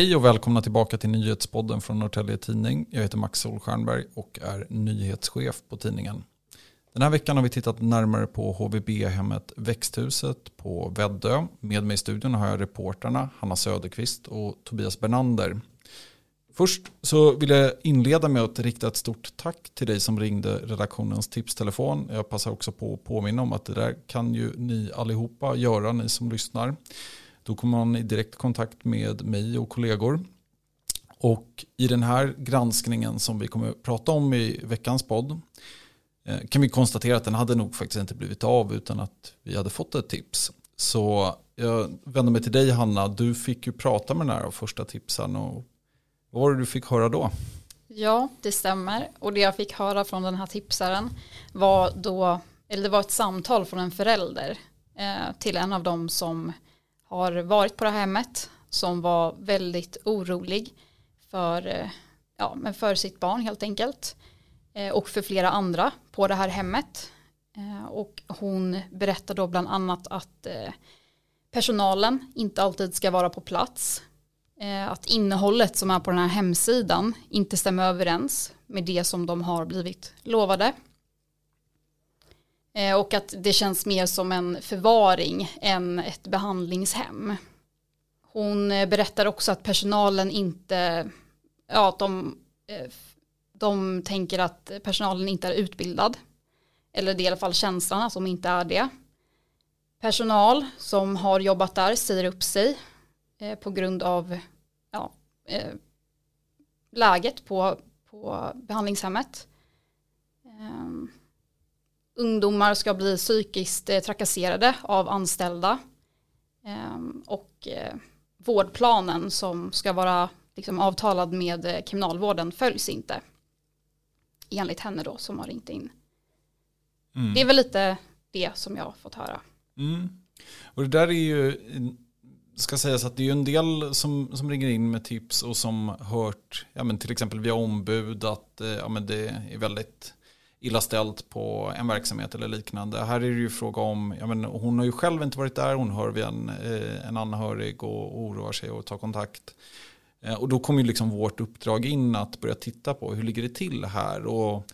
Hej och välkomna tillbaka till nyhetspodden från Norrtälje Tidning. Jag heter Max Solstjernberg och är nyhetschef på tidningen. Den här veckan har vi tittat närmare på HVB-hemmet Växthuset på Väddö. Med mig i studion har jag reporterna Hanna Söderqvist och Tobias Bernander. Först så vill jag inleda med att rikta ett stort tack till dig som ringde redaktionens tipstelefon. Jag passar också på att påminna om att det där kan ju ni allihopa göra, ni som lyssnar. Då kommer man i direkt kontakt med mig och kollegor. Och i den här granskningen som vi kommer att prata om i veckans podd eh, kan vi konstatera att den hade nog faktiskt inte blivit av utan att vi hade fått ett tips. Så jag vänder mig till dig Hanna, du fick ju prata med den här första tipsen och vad var det du fick höra då? Ja, det stämmer. Och det jag fick höra från den här tipsaren var då, eller det var ett samtal från en förälder eh, till en av dem som har varit på det här hemmet som var väldigt orolig för, eh, ja, men för sitt barn helt enkelt eh, och för flera andra på det här hemmet. Eh, och hon berättar då bland annat att personalen inte alltid ska vara på plats. Att innehållet som är på den här hemsidan inte stämmer överens med det som de har blivit lovade. Eh, och att det känns mer som en förvaring än ett behandlingshem. Hon eh, berättar också att personalen inte, ja att de, eh, de tänker att personalen inte är utbildad. Eller det är i alla fall känslan att de inte är det. Personal som har jobbat där säger upp sig på grund av ja, läget på, på behandlingshemmet. Ehm, Ungdomar ska bli psykiskt eh, trakasserade av anställda ehm, och eh, vårdplanen som ska vara liksom avtalad med eh, kriminalvården följs inte enligt henne då som har ringt in. Mm. Det är väl lite det som jag har fått höra. Mm. Och det där är ju, ska sägas att det är ju en del som, som ringer in med tips och som hört, ja men till exempel via ombud att ja men det är väldigt illa ställt på en verksamhet eller liknande. Här är det ju fråga om, jag men hon har ju själv inte varit där, hon hör via en, eh, en anhörig och oroar sig och tar kontakt. Eh, och då kommer ju liksom vårt uppdrag in att börja titta på hur ligger det till här. Och,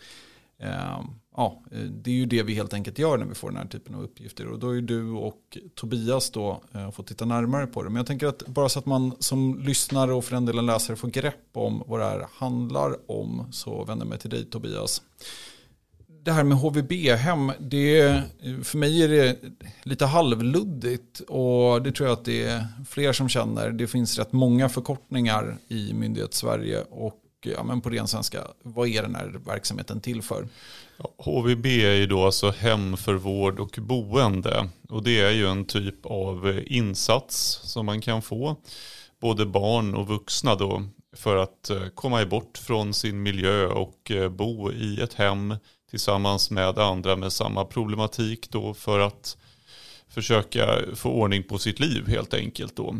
eh, ja, det är ju det vi helt enkelt gör när vi får den här typen av uppgifter. Och då är ju du och Tobias då eh, får titta närmare på det. Men jag tänker att bara så att man som lyssnare och för den delen läsare får grepp om vad det här handlar om så vänder jag mig till dig Tobias det här med HVB-hem, det, för mig är det lite halvluddigt och det tror jag att det är fler som känner. Det finns rätt många förkortningar i myndighets-Sverige och ja, men på ren svenska, vad är den här verksamheten till för? HVB är ju då alltså hem för vård och boende och det är ju en typ av insats som man kan få, både barn och vuxna då, för att eh, komma bort från sin miljö och eh, bo i ett hem tillsammans med andra med samma problematik då för att försöka få ordning på sitt liv helt enkelt då.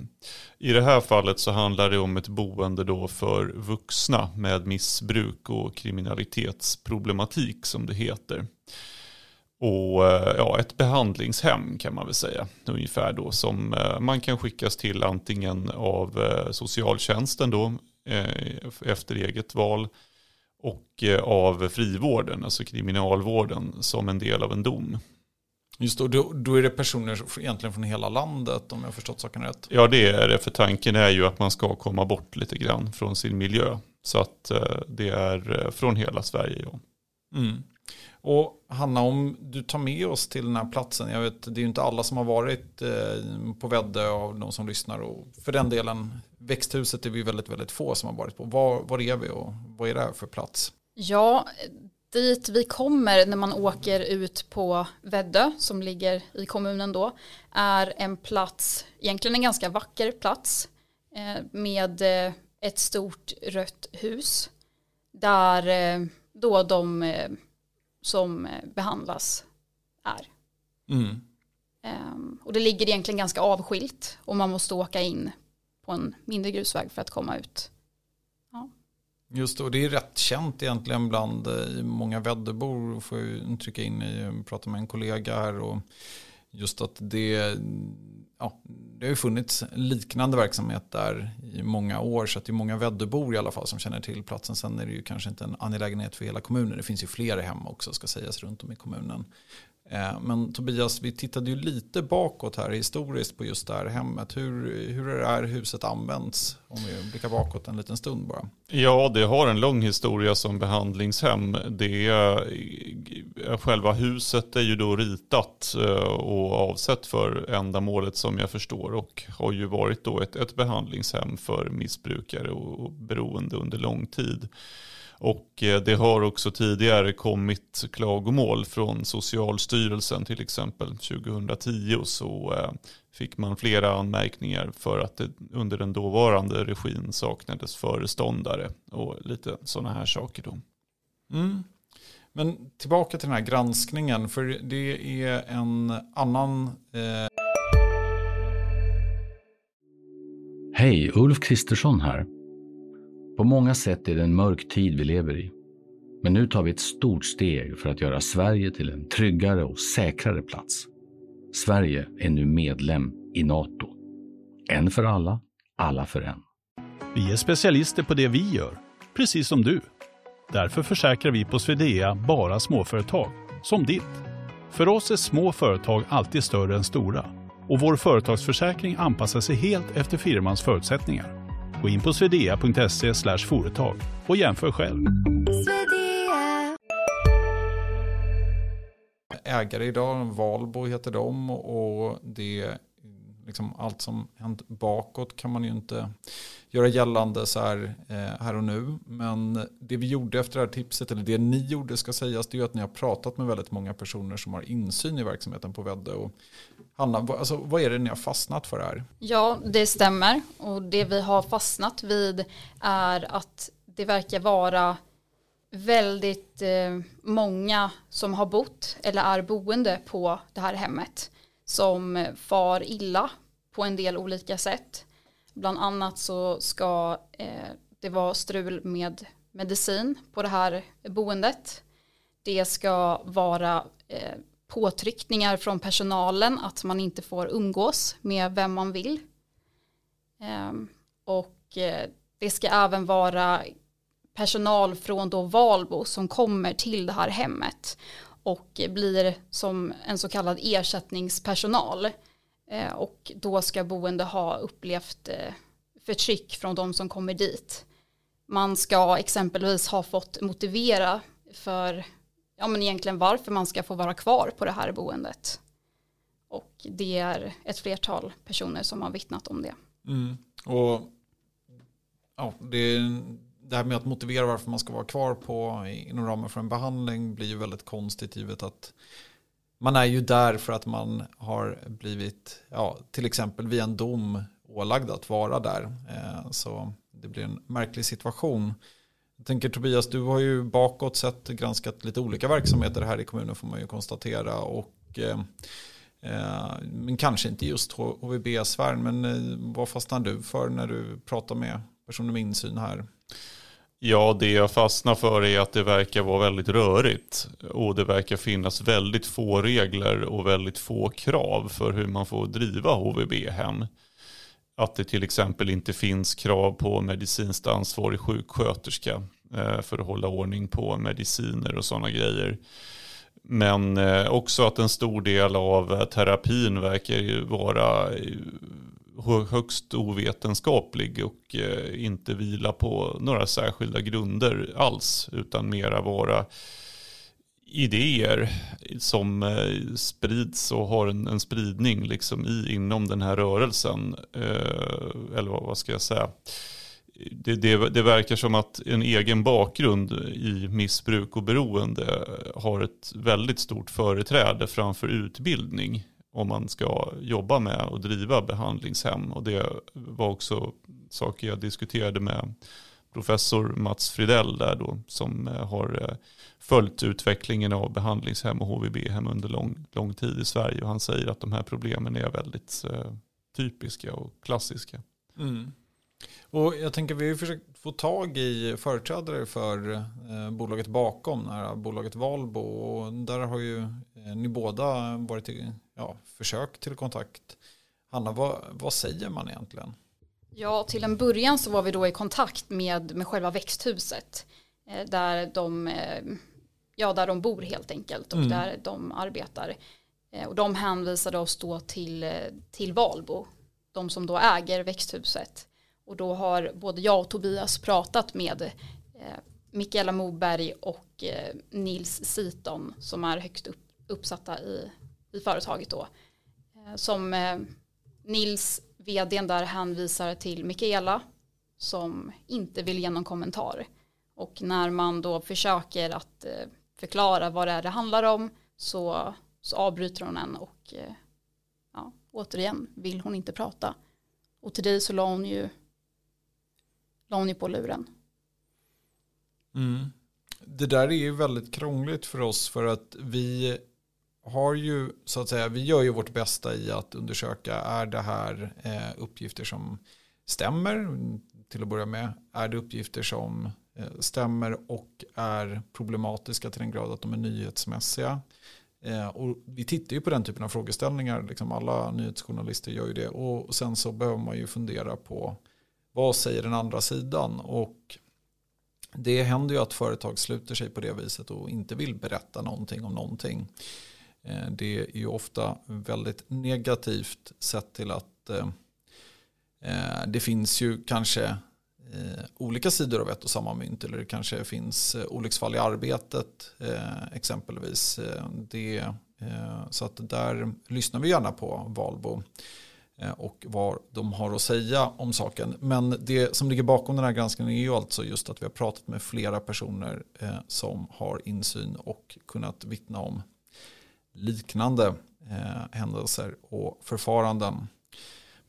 I det här fallet så handlar det om ett boende då för vuxna med missbruk och kriminalitetsproblematik som det heter. Och eh, ja, ett behandlingshem kan man väl säga ungefär då som eh, man kan skickas till antingen av eh, socialtjänsten då efter eget val och eh, av frivården, alltså kriminalvården, som en del av en dom. Just då, då, då är det personer egentligen från hela landet om jag har förstått saken rätt. Ja det är det, för tanken är ju att man ska komma bort lite grann från sin miljö. Så att eh, det är eh, från hela Sverige. Ja. Mm. Och Hanna, om du tar med oss till den här platsen. Jag vet, det är ju inte alla som har varit eh, på Väddö av de som lyssnar. Och för den delen växthuset är vi väldigt, väldigt få som har varit på. Var, var är vi och vad är det här för plats? Ja, dit vi kommer när man åker ut på Väddö som ligger i kommunen då är en plats, egentligen en ganska vacker plats eh, med eh, ett stort rött hus där då de som behandlas är. Mm. Ehm, och det ligger egentligen ganska avskilt och man måste åka in på en mindre grusväg för att komma ut. Ja. Just det, och det är rätt känt egentligen bland eh, många vädderbor. Får jag trycka in i, prata med en kollega här och just att det, ja, det har ju funnits liknande verksamhet där i många år. Så att det är många Väddöbor i alla fall som känner till platsen. Sen är det ju kanske inte en angelägenhet för hela kommunen. Det finns ju fler hem också ska sägas runt om i kommunen. Eh, men Tobias, vi tittade ju lite bakåt här historiskt på just det här hemmet. Hur, hur är det här huset använts? Om vi blickar bakåt en liten stund bara. Ja, det har en lång historia som behandlingshem. Det Eh, själva huset är ju då ritat eh, och avsett för ändamålet som jag förstår och har ju varit då ett, ett behandlingshem för missbrukare och beroende under lång tid. Och eh, det har också tidigare kommit klagomål från Socialstyrelsen till exempel 2010 så fick man flera anmärkningar för att det under den dåvarande regin saknades föreståndare och lite sådana här saker då. Mm. Men tillbaka till den här granskningen för det är en annan eh... Hej, Ulf Kristersson här. På många sätt är det en mörk tid vi lever i. Men nu tar vi ett stort steg för att göra Sverige till en tryggare och säkrare plats. Sverige är nu medlem i Nato. En för alla, alla för en. Vi är specialister på det vi gör, precis som du. Därför försäkrar vi på Swedea bara småföretag, som ditt. För oss är små företag alltid större än stora och vår företagsförsäkring anpassar sig helt efter firmans förutsättningar. Gå in på swedea.se företag och jämför själv. Ägare idag, Valbo heter de och det liksom allt som hänt bakåt kan man ju inte göra gällande så här, eh, här och nu. Men det vi gjorde efter det här tipset, eller det ni gjorde ska sägas, det är att ni har pratat med väldigt många personer som har insyn i verksamheten på Vedde. Och Hanna, alltså, vad är det ni har fastnat för här? Ja, det stämmer. Och det vi har fastnat vid är att det verkar vara väldigt eh, många som har bott eller är boende på det här hemmet som far illa på en del olika sätt. Bland annat så ska eh, det vara strul med medicin på det här boendet. Det ska vara eh, påtryckningar från personalen att man inte får umgås med vem man vill. Ehm, eh, och det ska även vara personal från då Valbo som kommer till det här hemmet och blir som en så kallad ersättningspersonal. Eh, och då ska boende ha upplevt eh, förtryck från de som kommer dit. Man ska exempelvis ha fått motivera för ja, men egentligen varför man ska få vara kvar på det här boendet. Och det är ett flertal personer som har vittnat om det. Mm. Och ja, det det här med att motivera varför man ska vara kvar på inom ramen för en behandling blir ju väldigt konstigt givet att man är ju där för att man har blivit, ja, till exempel via en dom ålagd att vara där. Eh, så det blir en märklig situation. Jag tänker Tobias, du har ju bakåt sett granskat lite olika verksamheter här i kommunen får man ju konstatera. Och, eh, eh men kanske inte just HVB-sfären, men eh, vad fastnar du för när du pratar med personer med insyn här? Ja, det jag fastnar för är att det verkar vara väldigt rörigt. Och det verkar finnas väldigt få regler och väldigt få krav för hur man får driva HVB-hem. Att det till exempel inte finns krav på medicinskt ansvarig sjuksköterska eh, för att hålla ordning på mediciner och sådana grejer. Men eh, också att en stor del av eh, terapin verkar vara högst ovetenskaplig och eh, inte vila på några särskilda grunder alls utan mera vara idéer som eh, sprids och har en, en spridning liksom i, inom den här rörelsen. Eh, eller vad ska jag säga? Det, det, det, verkar som att en egen bakgrund i missbruk och beroende har ett väldigt stort företräde framför utbildning om man ska jobba med och driva behandlingshem. Och det var också saker jag diskuterade med professor Mats Fridell där då, som eh, har eh, följt utvecklingen av behandlingshem och HVB-hem under lång, lång tid i Sverige. Och han säger att de här problemen är väldigt eh, typiska och klassiska. Mm. Och jag tänker vi har försökt få tag i företrädare för eh, bolaget bakom, här bolaget Valbo. Och där har ju ni båda varit i ja, försök till kontakt. Hanna, vad, vad säger man egentligen? Ja, till en början så var vi då i kontakt med, med själva växthuset. Där de, ja, där de bor helt enkelt och mm. där de arbetar. Och de hänvisade oss då till, till Valbo, de som då äger växthuset. Och då har både jag och Tobias pratat med eh, Mikaela Moberg och eh, Nils Siton som är högt upp, uppsatta i, i företaget då. Eh, som eh, Nils, vdn där, hänvisar till Mikaela som inte vill ge någon kommentar. Och när man då försöker att eh, förklara vad det är det handlar om så, så avbryter hon en och eh, ja, återigen vill hon inte prata. Och till dig så la hon ju, la hon ju på luren. Mm. Det där är ju väldigt krångligt för oss för att vi har ju så att säga, vi gör ju vårt bästa i att undersöka är det här eh, uppgifter som stämmer till att börja med. Är det uppgifter som eh, stämmer och är problematiska till den grad att de är nyhetsmässiga. Eh, och vi tittar ju på den typen av frågeställningar, liksom alla nyhetsjournalister gör ju det. Och sen så behöver man ju fundera på vad säger den andra sidan. Och det händer ju att företag sluter sig på det viset och inte vill berätta någonting om någonting. Eh, det är ju ofta väldigt negativt sett till att eh, eh, det finns ju kanske olika sidor av ett och samma mynt eller det kanske finns olycksfall i arbetet exempelvis. Det, så att där lyssnar vi gärna på Valbo Eh, och vad de har att säga om saken. Men det som ligger bakom den här granskningen är ju alltså just att vi har pratat med flera personer eh, som har insyn och kunnat vittna om liknande eh, händelser och förfaranden.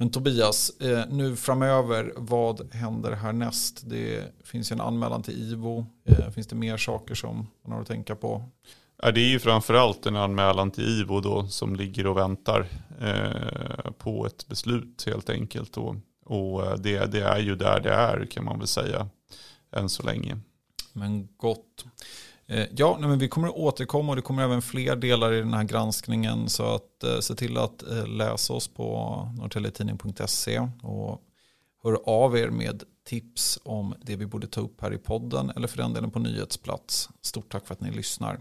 Men Tobias, nu framöver, vad händer härnäst? Det finns ju en anmälan till IVO. Finns det mer saker som man har att tänka på? Ja, det är ju framförallt en anmälan till IVO då som ligger och väntar eh, på ett beslut helt enkelt. Och, och eh, det, det, är ju där det är kan man väl säga än så länge. Men gott. Eh, ja, nej, men vi kommer att återkomma och det kommer även fler delar i den här granskningen. Så att eh, se till att eh, läsa oss på norrtelletidning.se och hör av er med tips om det vi borde ta upp här i podden eller för den delen på nyhetsplats. Stort tack för att ni lyssnar.